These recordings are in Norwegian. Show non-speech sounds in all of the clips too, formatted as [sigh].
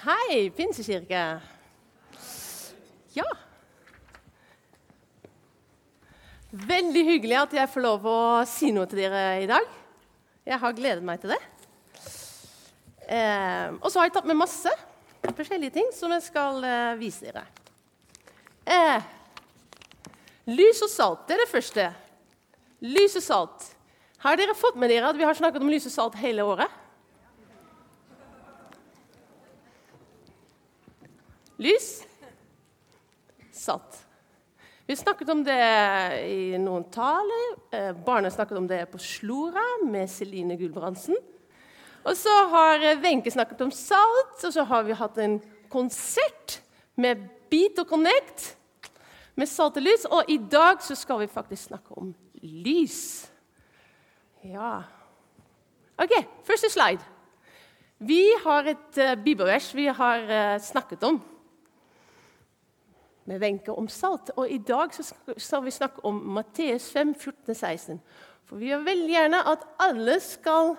Hei, Pinsekirke. Ja. Veldig hyggelig at jeg får lov å si noe til dere i dag. Jeg har gledet meg til det. Eh, og så har jeg tatt med masse forskjellige ting som jeg skal eh, vise dere. Eh, lys og salt, det er det første. Lys og salt. Har dere fått med dere at vi har snakket om lys og salt hele året? Lys, salt. Vi snakket om det i noen taler. Barnet Barna snakket om det på Slora med Celine Gulbrandsen. Og så har Wenche snakket om salt, og så har vi hatt en konsert med Beat og Connect med salt og lys. Og i dag så skal vi faktisk snakke om lys. Ja OK, første slide. Vi har et uh, bibelvers vi har uh, snakket om med Wenche om salt. Og i dag så skal vi snakke om Matteus 5, 14-16. For vi vil veldig gjerne at alle skal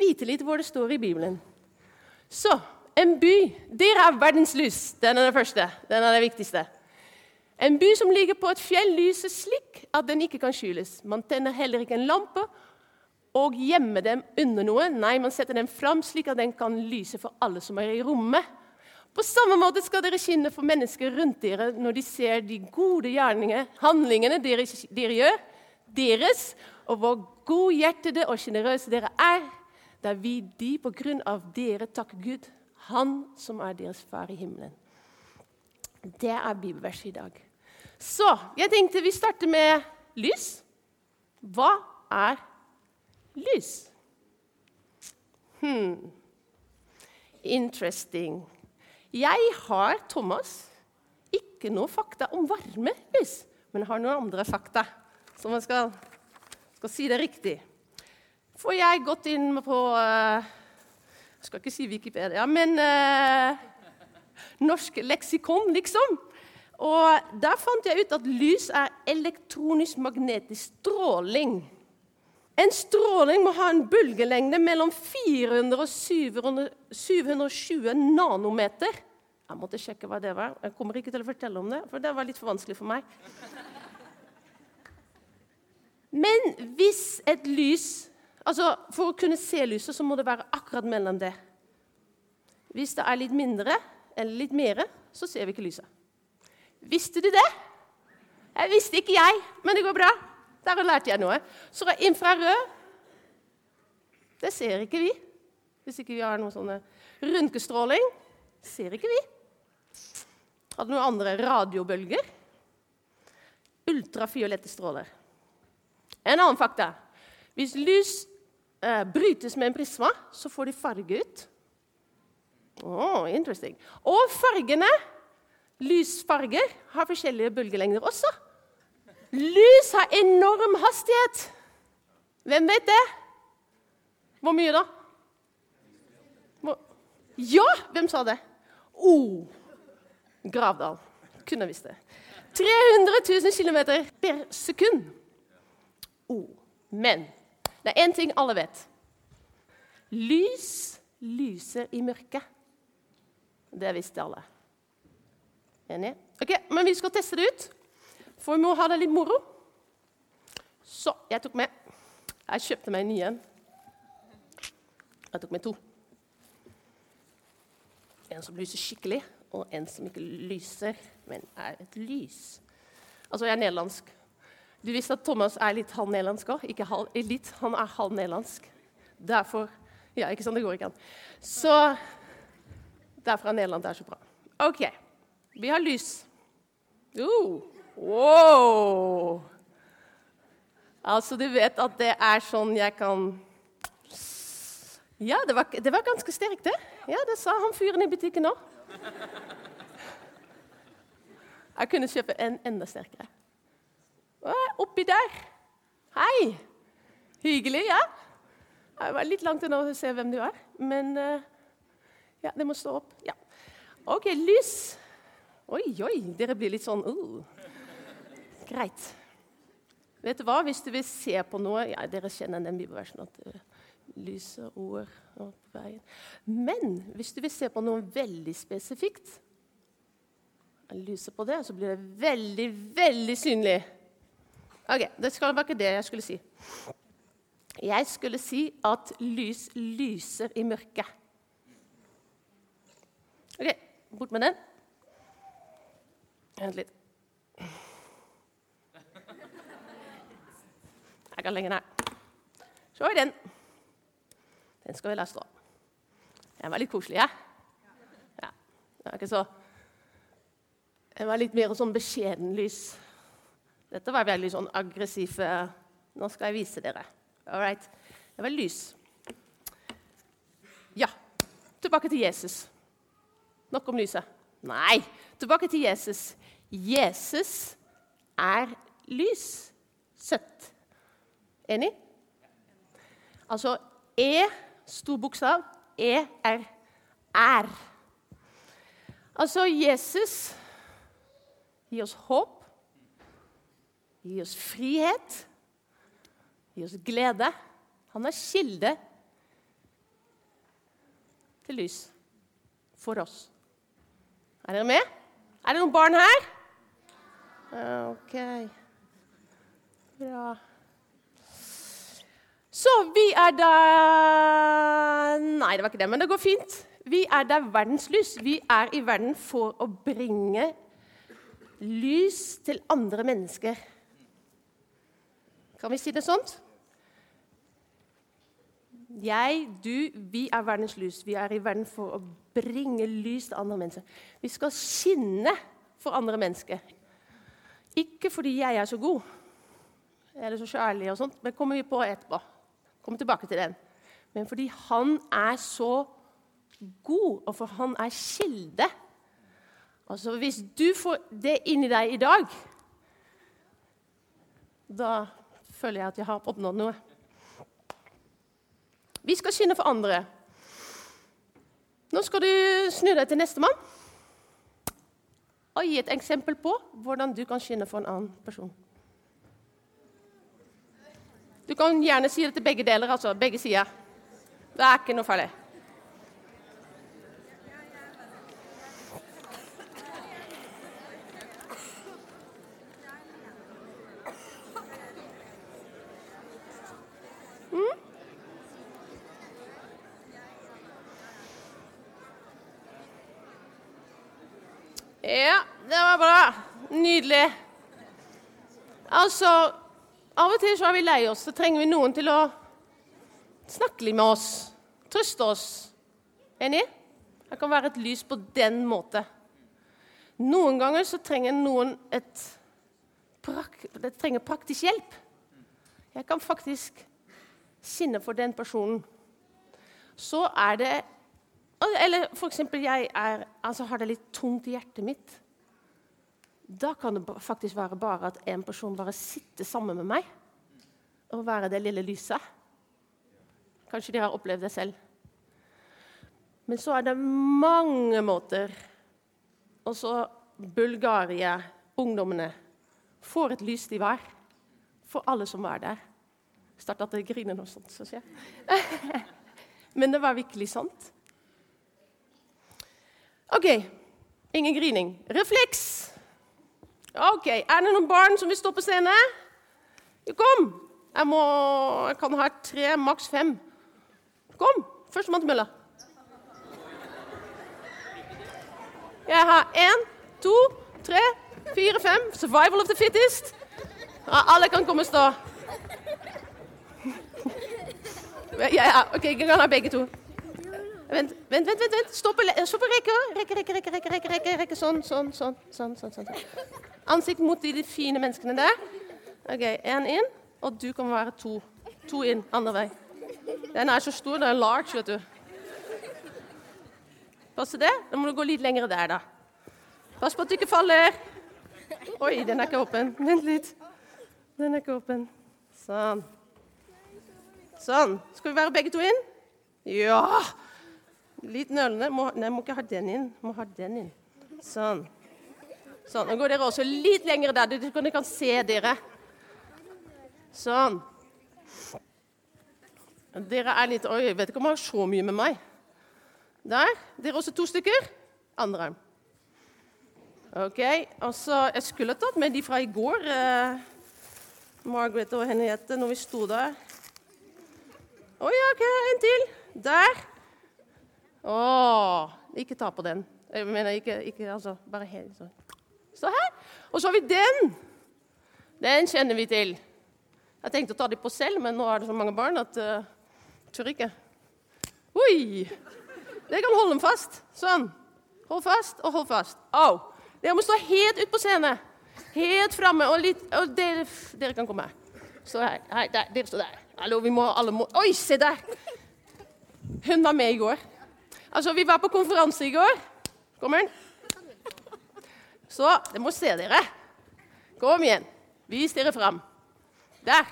vite litt hvor det står i Bibelen. Så en by der er verdens lys. Den er den første. Den er det viktigste. En by som ligger på et fjell, lyser slik at den ikke kan skjules. Man tenner heller ikke en lampe og gjemmer dem under noe. Nei, man setter den fram slik at den kan lyse for alle som er i rommet. På samme måte skal dere skinne for mennesker rundt dere når de ser de gode gjerninger, handlingene dere, dere gjør, deres, og hvor godhjertede og sjenerøse dere er. Da vil de på grunn av dere takke Gud, Han som er deres far i himmelen. Det er bibelverset i dag. Så jeg tenkte vi starter med lys. Hva er lys? Hmm. Interesting. Jeg har, Thomas, ikke noe fakta om varmelys, men har noen andre fakta som jeg skal, skal si det riktig. For jeg gått inn på uh, Jeg skal ikke si Wikipedia, men uh, Norsk leksikon, liksom. Og Der fant jeg ut at lys er elektronisk magnetisk stråling. En stråling må ha en bølgelengde mellom 400 og 700, 720 nanometer. Jeg måtte sjekke hva det var. Jeg kommer ikke til å fortelle om det, for det var litt for vanskelig for meg. Men hvis et lys Altså, For å kunne se lyset så må det være akkurat mellom det. Hvis det er litt mindre eller litt mer, så ser vi ikke lyset. Visste du det? Jeg visste ikke jeg, men det går bra. Der lærte jeg noe. Så infrarød Det ser ikke vi. Hvis ikke vi har noe sånne røntgenstråling, ser ikke vi. Hadde noen andre radiobølger. Ultrafiolette stråler. En annen fakta. Hvis lys eh, brytes med en prisma, så får de farge ut. Oh, interesting. Og fargene, lysfarger, har forskjellige bølgelengder også. Lys har enorm hastighet. Hvem vet det? Hvor mye da? Hvor? Ja, hvem sa det? Oh, Gravdal. Kunne visst det. 300 000 km per sekund. Oh. Men det er én ting alle vet. Lys lyser i mørket. Det visste alle. Enig? Ok, Men vi skal teste det ut, for vi må ha det litt moro. Så jeg tok med Jeg kjøpte meg en ny en. Jeg tok med to. En som lyser skikkelig, og en som ikke lyser, men er et lys. Altså, jeg er nederlandsk. Du visste at Thomas er litt halv nederlandsk òg? Ikke halv, litt, han er halv nederlandsk. Derfor Ja, ikke sant? Det går ikke an. Så Derfor er Nederland er så bra. OK. Vi har lys. Uh, wow! Altså, du vet at det er sånn jeg kan Ja, det var, det var ganske sterkt, det. Ja, Det sa han fyren i butikken òg. Jeg kunne kjøpe en enda sterkere. Oppi der. Hei! Hyggelig, ja? Jeg var litt langt unna å se hvem du er, men uh, ja, det må stå opp. Ja. OK, lys. Oi, oi, dere blir litt sånn uh. Greit. Vet du hva, Hvis du vil se på noe ja, Dere kjenner den bibelversen at uh, lyse ord på veien. Men hvis du vil se på noe veldig spesifikt Lyse på det, så blir det veldig, veldig synlig. Ok, Det skal være ikke det jeg skulle si. Jeg skulle si at lys lyser i mørket. Ok, bort med den. Vent litt. Jeg kan legge den her. Så er den. Den skal vi la stå. Den var litt koselig, ja? ja. Det var ikke så Den var litt mer sånn beskjeden lys. Dette var veldig sånn aggressiv Nå skal jeg vise dere. All right. Det var lys. Ja, tilbake til Jesus. Nok om lyset. Nei, tilbake til Jesus. Jesus er lys. Søtt. Enig? Altså E, stor bokstav, E-R, er. Altså Jesus gir oss håp, gir oss frihet, gir oss glede. Han er kilde til lys for oss. Er dere med? Er det noen barn her? OK. Bra. Så vi er da Nei, det var ikke det, men det går fint. Vi er der verdenslys. Vi er i verden for å bringe lys til andre mennesker. Kan vi si det sånn? Jeg, du, vi er verdens lys. Vi er i verden for å bringe lys til andre mennesker. Vi skal skinne for andre mennesker. Ikke fordi jeg er så god eller så kjærlig, og sånt, men kommer vi på etterpå komme tilbake til den. Men fordi han er så god, og for han er kilde. Altså Hvis du får det inni deg i dag, da føler jeg at jeg har oppnådd noe. Vi skal skinne for andre. Nå skal du snu deg til nestemann og gi et eksempel på hvordan du kan skinne for en annen person. Du kan gjerne si det til begge deler, altså. Begge sider. Det er ikke noe farlig. Mm? Ja, det var bra. Nydelig. Altså av og til så er vi lei oss, så trenger vi noen til å snakke litt med oss, trøste oss. Enig? Det kan være et lys på den måten. Noen ganger så trenger noen et prak trenger praktisk hjelp. Jeg kan faktisk sinne for den personen. Så er det Eller f.eks. jeg er, altså har det litt tungt i hjertet mitt. Da kan det faktisk være bare at en person bare sitter sammen med meg og være det lille lyset. Kanskje de har opplevd det selv. Men så er det mange måter. Og så Bulgaria, ungdommene, får et lys de var. For alle som var der. Starta til å grine noe sånt. Så jeg. [laughs] Men det var virkelig sant. OK. Ingen grining. Refleks. Ok, Er det noen barn som vil stå på scenen? Kom! Jeg, må, jeg kan ha tre, maks fem. Kom! Førstemann til mølla. Jeg har én, to, tre, fire, fem. Survival of the fittest. Ja, alle kan komme og stå. Ja, ja, OK, jeg kan ha begge to. Vent, vent, vent. vent. Stå på, stå på rekke. Rekke, rekke, rekke, rekke, rekke, rekke, rekke. Sånn, sånn, sånn. sånn, sånn, sånn. Ansikt mot de fine menneskene der. Ok, Én inn, og du kan være to. To inn, andre vei. Den er så stor. Den er large, vet du. Passer det? Da må du gå litt lenger der, da. Pass på at du ikke faller. Oi, den er ikke åpen. Vent litt. Den er ikke åpen. Sånn. Sånn. Skal vi være begge to inn? Ja! Litt nølende. Må, nei, må ikke ha den inn. Må ha den inn. Sånn. Sånn. Nå går dere også litt lenger der, så dere kan se dere. Sånn. Dere er litt Oi, jeg vet ikke om dere har så mye med meg. Der. Dere er også to stykker. Andre arm. Ok, og så Jeg skulle tatt med de fra i går, eh, Margaret og Henriette, når vi sto der. Å ja, ok, en til. Der. Å, ikke ta på den. Jeg mener ikke, ikke altså, bare helt sånn. Så her. Og så har vi den. Den kjenner vi til. Jeg tenkte å ta dem på selv, men nå er det så mange barn at uh, tør ikke. Oi! Dere kan holde dem fast. Sånn. Hold fast og hold fast. Au! Dere må stå helt ut på scenen. Helt framme. Og, litt, og dere, dere, kan komme her. Stå her. her der. Dere står der. Hallo, vi må alle må Oi, se der! Hun var med i går. Altså, Vi var på konferanse i går. Kommer den? Så dere må se dere. Kom igjen. Vis dere fram. Der.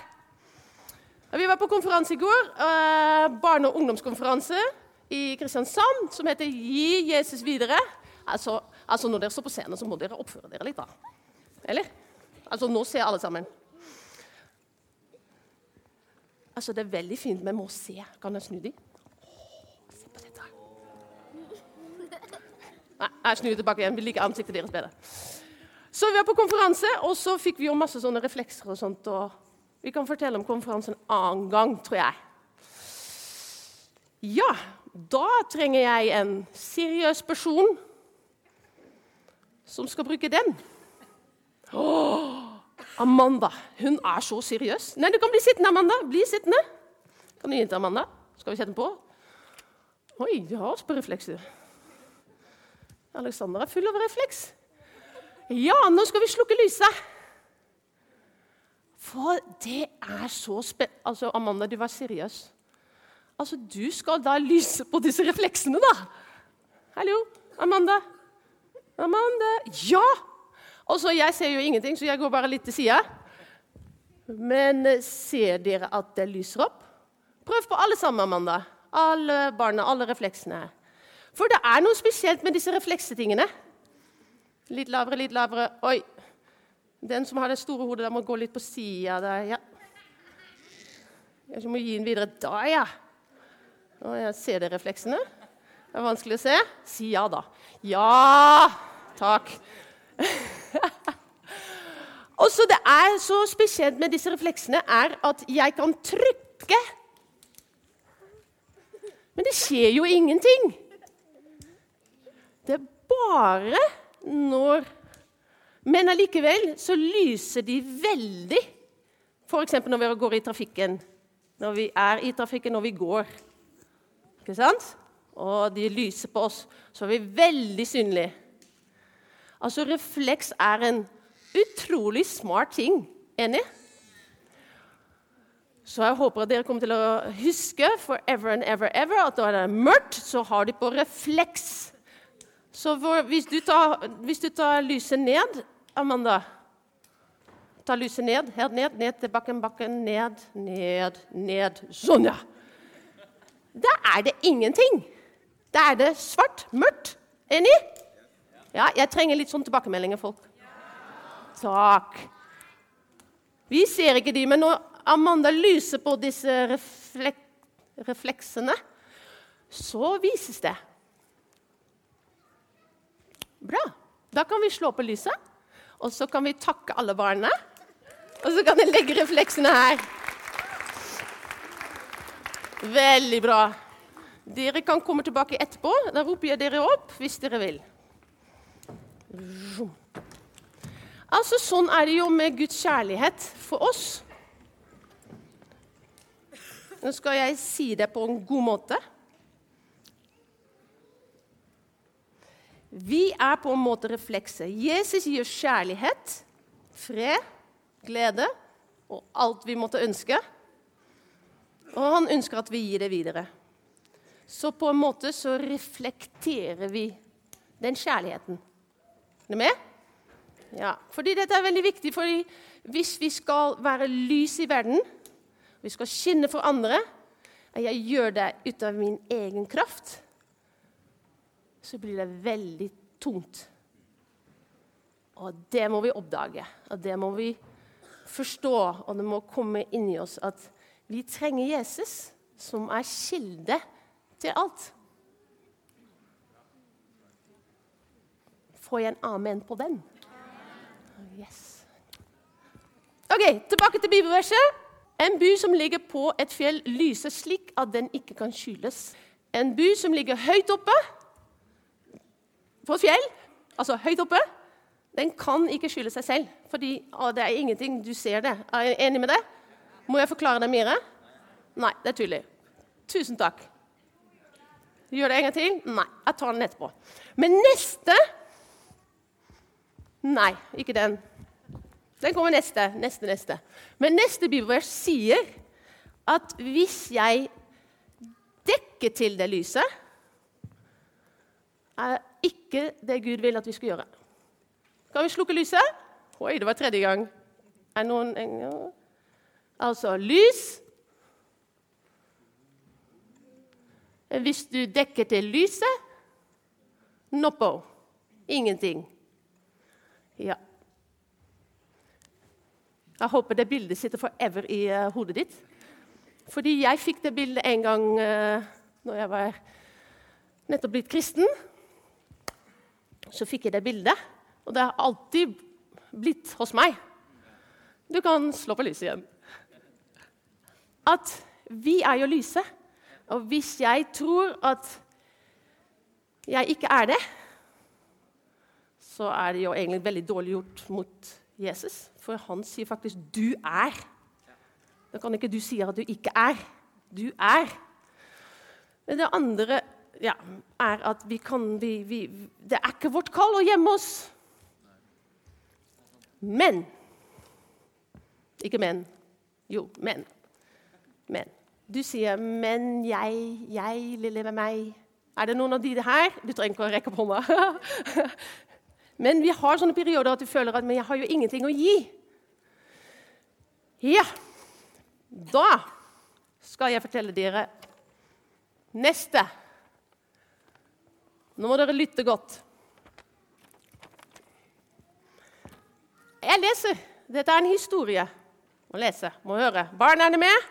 Vi var på konferanse i går. Uh, barne- og ungdomskonferanse i Kristiansand som heter 'Gi Jesus videre'. Altså, altså, Når dere står på scenen, så må dere oppføre dere litt, da. Eller? Altså, Nå ser alle sammen. Altså, Det er veldig fint, men må se. Kan jeg snu dem? Nei, jeg snur tilbake igjen. Vi liker ansiktet deres bedre. Så vi var på konferanse, og så fikk vi jo masse sånne reflekser og sånt. og Vi kan fortelle om konferansen en annen gang, tror jeg. Ja, da trenger jeg en seriøs person som skal bruke den. Åh, Amanda. Hun er så seriøs. Nei, du kan bli sittende, Amanda. Bli sittende. Kan du gi den til Amanda? Skal vi sette den på? Oi, du har også på reflekser. Alexander er full av refleks. Ja, nå skal vi slukke lyset. For det er så spennende Altså, Amanda, du var seriøs. Altså, Du skal da lyse på disse refleksene, da. Hallo, Amanda. Amanda. Ja! Og så, Jeg ser jo ingenting, så jeg går bare litt til sida. Men eh, ser dere at det lyser opp? Prøv på alle sammen, Amanda. Alle barna, alle refleksene. For det er noe spesielt med disse refleksetingene. Litt lavere, litt lavere. Oi. Den som har det store hodet, der må gå litt på sida der. Ja. Jeg må gi den videre. Da, ja. Å, jeg ser dere refleksene. Det er vanskelig å se. Si ja, da. Ja! Takk. [laughs] Og så Det er så spesielt med disse refleksene er at jeg kan trykke. Men det skjer jo ingenting. Er bare når Men allikevel så lyser de veldig. F.eks. når vi går i trafikken. Når vi er i trafikken når vi går. Ikke sant? Og de lyser på oss, så er vi veldig synlige. Altså, refleks er en utrolig smart ting. Enig? Så jeg håper at dere kommer til å huske forever and ever, ever at når det er mørkt, så har de på refleks. Så for, hvis, du tar, hvis, du tar, lyset ned, Amanda Ta lyset ned, her ned, ned til bakken, bakken, ned, ned, ned. Sånn, ja. Da er det ingenting. Da er det svart, mørkt. Enig? Ja, jeg trenger litt sånn tilbakemeldinger, folk. Takk. Vi ser ikke de, men når Amanda lyser på disse reflek refleksene, så vises det. Bra. Da kan vi slå på lyset, og så kan vi takke alle barna. Og så kan jeg legge refleksene her. Veldig bra. Dere kan komme tilbake etterpå. Da roper jeg dere opp hvis dere vil. Altså, Sånn er det jo med Guds kjærlighet for oss. Nå skal jeg si det på en god måte. Vi er på en måte reflekser. Jesus gir kjærlighet, fred, glede og alt vi måtte ønske. Og han ønsker at vi gir det videre. Så på en måte så reflekterer vi den kjærligheten. Er du med? Ja, fordi dette er veldig viktig. fordi hvis vi skal være lys i verden, vi skal skinne for andre, jeg gjør det ut av min egen kraft så blir det veldig tungt. Og det må vi oppdage, og det må vi forstå, og det må komme inn i oss at vi trenger Jesus som er kilde til alt. Får jeg en amen på den? Yes. Ok, Tilbake til bibelverset. En by som ligger på et fjell, lyser slik at den ikke kan skjules. En by som ligger høyt oppe på et fjell, altså høyt oppe, den kan ikke skylde seg selv. Fordi å, det er ingenting. Du ser det. Er jeg enig med det? Må jeg forklare det mer? Nei, det er tydelig. Tusen takk. Gjør det en gang til? Nei, jeg tar den etterpå. Men neste Nei, ikke den. Den kommer neste. Neste, neste. Men neste bibelvers sier at hvis jeg dekker til det lyset, ikke det Gud vil at vi skal gjøre. Kan vi slukke lyset? Oi, det var tredje gang. Er noen Altså lys Hvis du dekker til lyset Noppo. Ingenting. Ja. Jeg håper det bildet sitter forever i uh, hodet ditt. Fordi jeg fikk det bildet en gang uh, når jeg var nettopp blitt kristen. Så fikk jeg det bildet, og det har alltid blitt hos meg. Du kan slå på lyset igjen. At vi er jo lyset. Og hvis jeg tror at jeg ikke er det, så er det jo egentlig veldig dårlig gjort mot Jesus. For han sier faktisk 'du er'. Da kan ikke du si at du ikke er. Du er. Men det andre ja, er at vi kan vi, vi, Det er ikke vårt kall å gjemme oss. Men Ikke men. Jo, men. Men. Du sier 'men jeg, jeg, lille med meg'. Er det noen av de her? Du trenger ikke å rekke opp hånda. [laughs] men vi har sånne perioder at du føler at 'men jeg har jo ingenting å gi'. Ja, da skal jeg fortelle dere neste. Nå må dere lytte godt. Jeg leser. Dette er en historie. Må lese, må høre. Barn, er det med?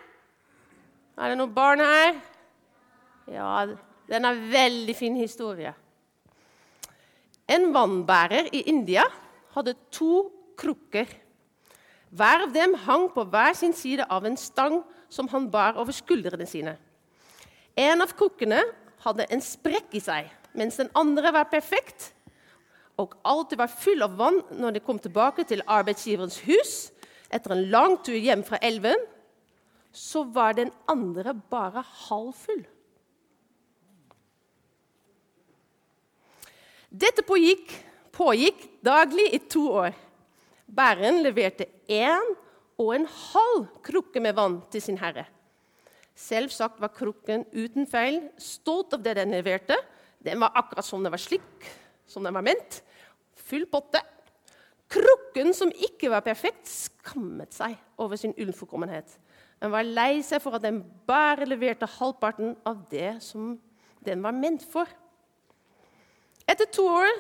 Er det noen barn her? Ja, den er en veldig fin historie. En vannbærer i India hadde to krukker. Hver av dem hang på hver sin side av en stang som han bar over skuldrene sine. En av krukkene hadde en sprekk i seg, mens den andre var perfekt og alltid var full av vann når de kom tilbake til arbeidsgiverens hus etter en lang tur hjem fra elven så var den andre bare halvfull. Dette pågikk, pågikk daglig i to år. Bæren leverte én og en halv krukke med vann til sin herre. Selvsagt var krukken uten feil, stolt av det den leverte. Den var akkurat som den var slik som den var ment. Full potte. Krukken som ikke var perfekt, skammet seg over sin unnfullkommenhet. Den var lei seg for at den bare leverte halvparten av det som den var ment for. Etter to år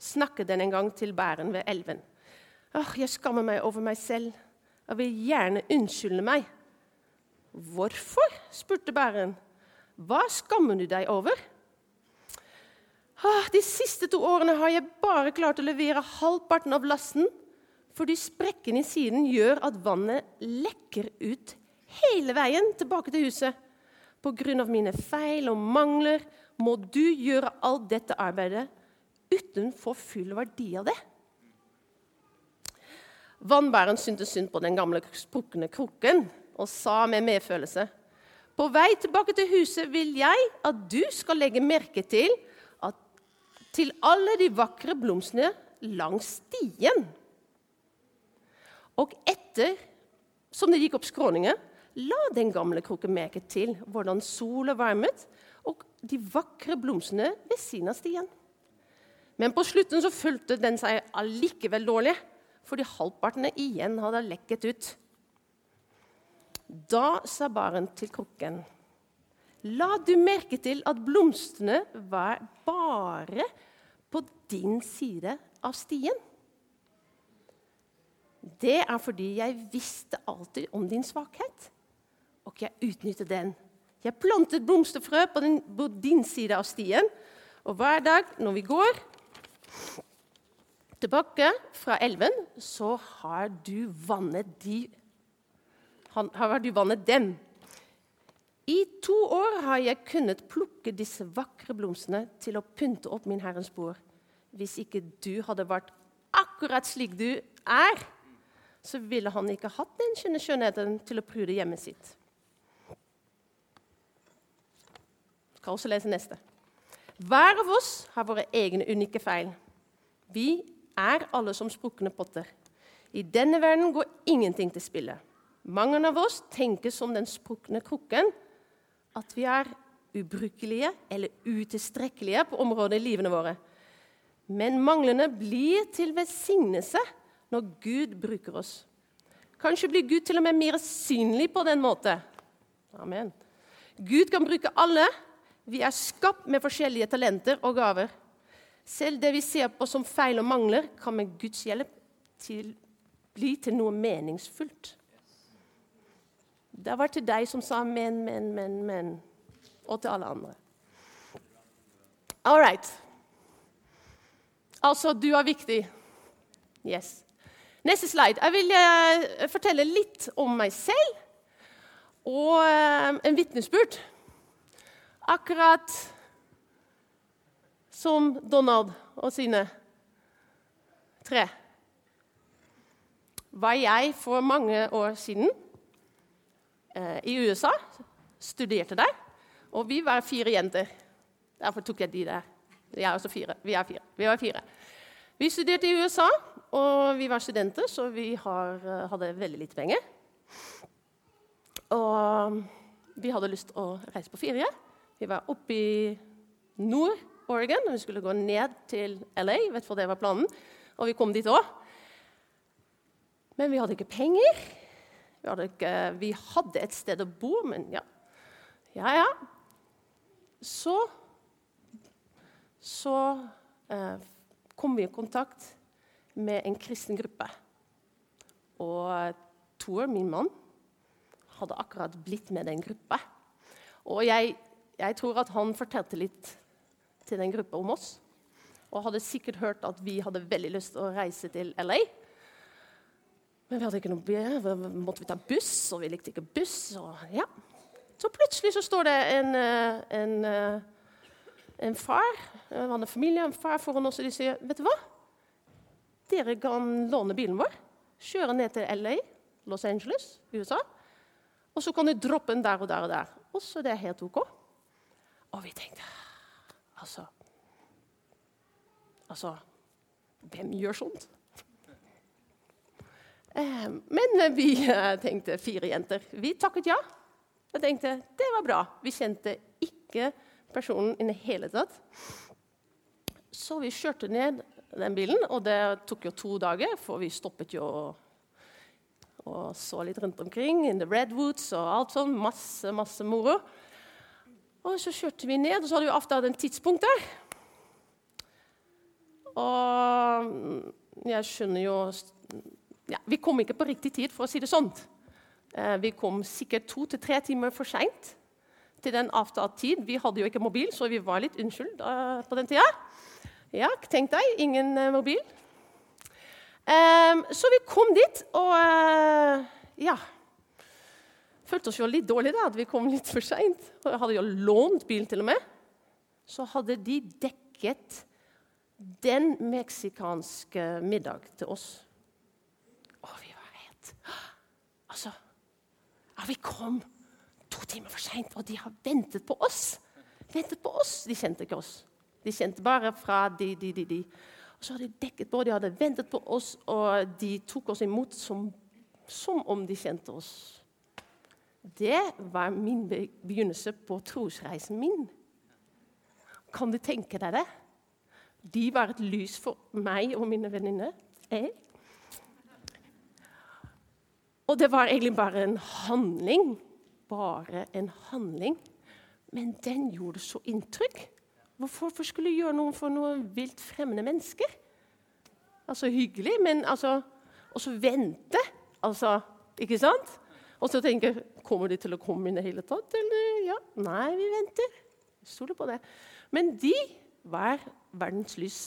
snakket den en gang til bæren ved elven. Åh, 'Jeg skammer meg over meg selv. Jeg vil gjerne unnskylde meg.' 'Hvorfor?' spurte bæren. 'Hva skammer du deg over?' «Åh, 'De siste to årene har jeg bare klart å levere halvparten av lasten.' Fordi sprekken i siden gjør at vannet lekker ut hele veien tilbake til huset. Pga. mine feil og mangler må du gjøre alt dette arbeidet uten å få full verdi av det. Vannbæreren syntes synd på den gamle sprukne krukken og sa med medfølelse.: På vei tilbake til huset vil jeg at du skal legge merke til, til alle de vakre blomstene langs stien. Og etter som det gikk opp skråningen, la den gamle krukken merke til hvordan sola varmet og de vakre blomstene ved siden av stien. Men på slutten så fulgte den seg allikevel dårlig, fordi halvpartene igjen hadde lekket ut. Da sa baren til krukken, la du merke til at blomstene var bare på din side av stien. Det er fordi jeg visste alltid om din svakhet og jeg utnyttet den? Jeg plantet blomsterfrø på, den, på din side av stien, og hver dag når vi går tilbake fra elven, så har du vannet, de, har du vannet dem. I to år har jeg kunnet plukke disse vakre blomstene til å pynte opp min Herrens bord. Hvis ikke du hadde vært akkurat slik du er, så ville han ikke hatt den skjønnheten til å prude hjemmet sitt. Jeg skal også lese neste. Hver av oss har våre egne unike feil. Vi er alle som sprukne potter. I denne verden går ingenting til spille. Mange av oss tenker som den sprukne krukken, at vi er ubrukelige eller utilstrekkelige på områder i livene våre. Men manglene blir til velsignelse når Gud bruker oss. Kanskje blir Gud til og med mer synlig på den måten. Amen. Gud kan bruke alle. Vi er skapt med forskjellige talenter og gaver. Selv det vi ser på som feil og mangler, kan med Guds hjelp til, bli til noe meningsfullt. Det var til deg som sa men, men, men, men. Og til alle andre. All right. Altså, du er viktig. Yes. Neste slide. Jeg vil uh, fortelle litt om meg selv og uh, en vitnesbyrd. Akkurat som Donald og sine tre. Var jeg for mange år siden i USA, studerte der, og vi var fire jenter. Derfor tok jeg de der. Vi er også fire. Vi er fire. Vi var fire. Vi studerte i USA, og vi var studenter, så vi har, eh, hadde veldig lite penger. Og vi hadde lyst til å reise på ferie. Vi var oppe i nord Oregon, og vi skulle gå ned til LA. vet for det var planen. Og vi kom dit òg. Men vi hadde ikke penger. Ikke, vi hadde, et sted å bo, men ja. Ja, ja. Så Så eh, kom vi i kontakt med en kristen gruppe. Og Tor, min mann, hadde akkurat blitt med den gruppa. Og jeg, jeg tror at han fortalte litt til den gruppa om oss. Og hadde sikkert hørt at vi hadde veldig lyst til å reise til LA. Men vi hadde ikke noe bil, måtte vi ta buss, og vi likte ikke buss. Og, ja. Så plutselig så står det en, eh, en, eh, en far en familie, en far foran oss, og de sier vet du hva? Dere kan låne bilen vår, kjøre ned til LA, Los Angeles, USA. Og så kan du droppe den der og der og der. Og så det er helt OK. Og vi tenkte Altså Altså Hvem gjør sånt? Eh, men vi eh, tenkte fire jenter. Vi takket ja. Jeg tenkte det var bra. Vi kjente ikke personen i det hele tatt. Så vi kjørte ned den bilen, og det tok jo to dager, for vi stoppet jo og, så litt rundt omkring. In the redwoods og alt sånn. Masse, masse moro. Og så kjørte vi ned, og så hadde vi avtalt en tidspunkt der. Og jeg skjønner jo ja, Vi kom ikke på riktig tid, for å si det sånn. Eh, vi kom sikkert to til tre timer for seint til den avtalt tid. Vi hadde jo ikke mobil, så vi var litt unnskyld uh, på den tida. Ja, tenk deg, ingen uh, mobil. Um, så vi kom dit, og ja følte oss jo litt dårlig da, at vi kom litt for seint. Jeg hadde jo lånt bil til og med. Så hadde de dekket den meksikanske middag til oss. Altså ja, Vi kom to timer for seint, og de har ventet på oss. Ventet på oss. De kjente ikke oss. De kjente bare fra de, de, de, de. Og så hadde de dekket på, de hadde ventet på oss, og de tok oss imot som, som om de kjente oss. Det var min begynnelse på trosreisen min. Kan du tenke deg det? De var et lys for meg og mine venninner. Og det var egentlig bare en handling. Bare en handling. Men den gjorde så inntrykk. Hvorfor skulle jeg gjøre noe for noen vilt fremmede mennesker? Altså hyggelig, men altså Og så vente. Altså, ikke sant? Og så tenker jeg kommer de til å komme inn i det hele tatt? Eller ja? Nei, vi venter. Stoler på det. Men de var verdens lys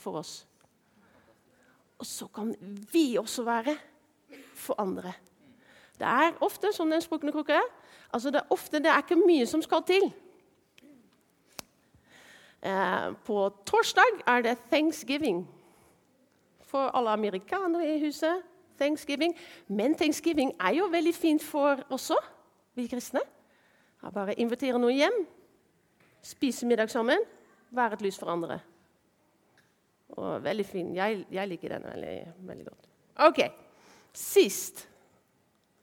for oss. Og så kan vi også være for andre. Det er ofte sånn den sprukne krukka er. Altså det, er ofte, det er ikke mye som skal til. Eh, på torsdag er det thanksgiving for alle amerikanere i huset. Thanksgiving. Men thanksgiving er jo veldig fint for òg, vi kristne. Jeg bare invitere noen hjem, spise middag sammen, være et lys for andre. Og veldig fin. Jeg, jeg liker den veldig, veldig godt. Ok, Sist,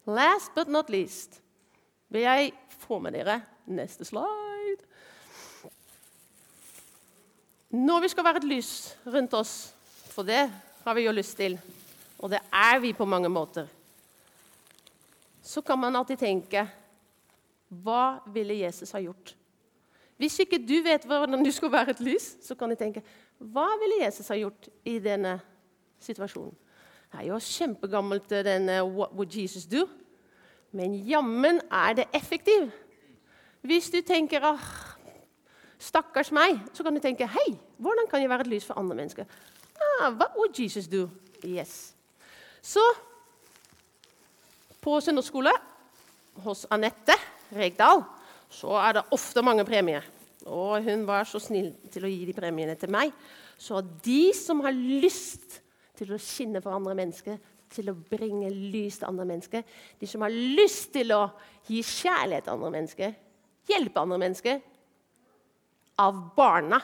last but not least, vil jeg få med dere neste slide. Når vi skal være et lys rundt oss, for det har vi jo lyst til, og det er vi på mange måter, så kan man alltid tenke Hva ville Jesus ha gjort? Hvis ikke du vet hvordan du skal være et lys, så kan du tenke Hva ville Jesus ha gjort i denne situasjonen? Det er jo kjempegammelt, den uh, 'What would Jesus do?' Men jammen er det effektiv. Hvis du tenker ah, 'stakkars meg', så kan du tenke 'hei, hvordan kan jeg være et lys for andre mennesker'? Ah, what would Jesus do? Yes. Så på søndagsskole hos Anette Regdal så er det ofte mange premier. Og hun var så snill til å gi de premiene til meg. Så de som har lyst til å skinne for andre mennesker, til å bringe lys til andre mennesker. De som har lyst til å gi kjærlighet til andre mennesker, hjelpe andre mennesker. Av barna.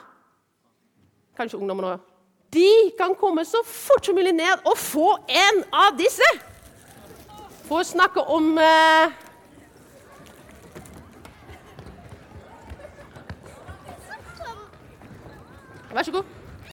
Kanskje ungdommen òg. De kan komme så fort som mulig ned og få en av disse! For å snakke om eh, Vær så god.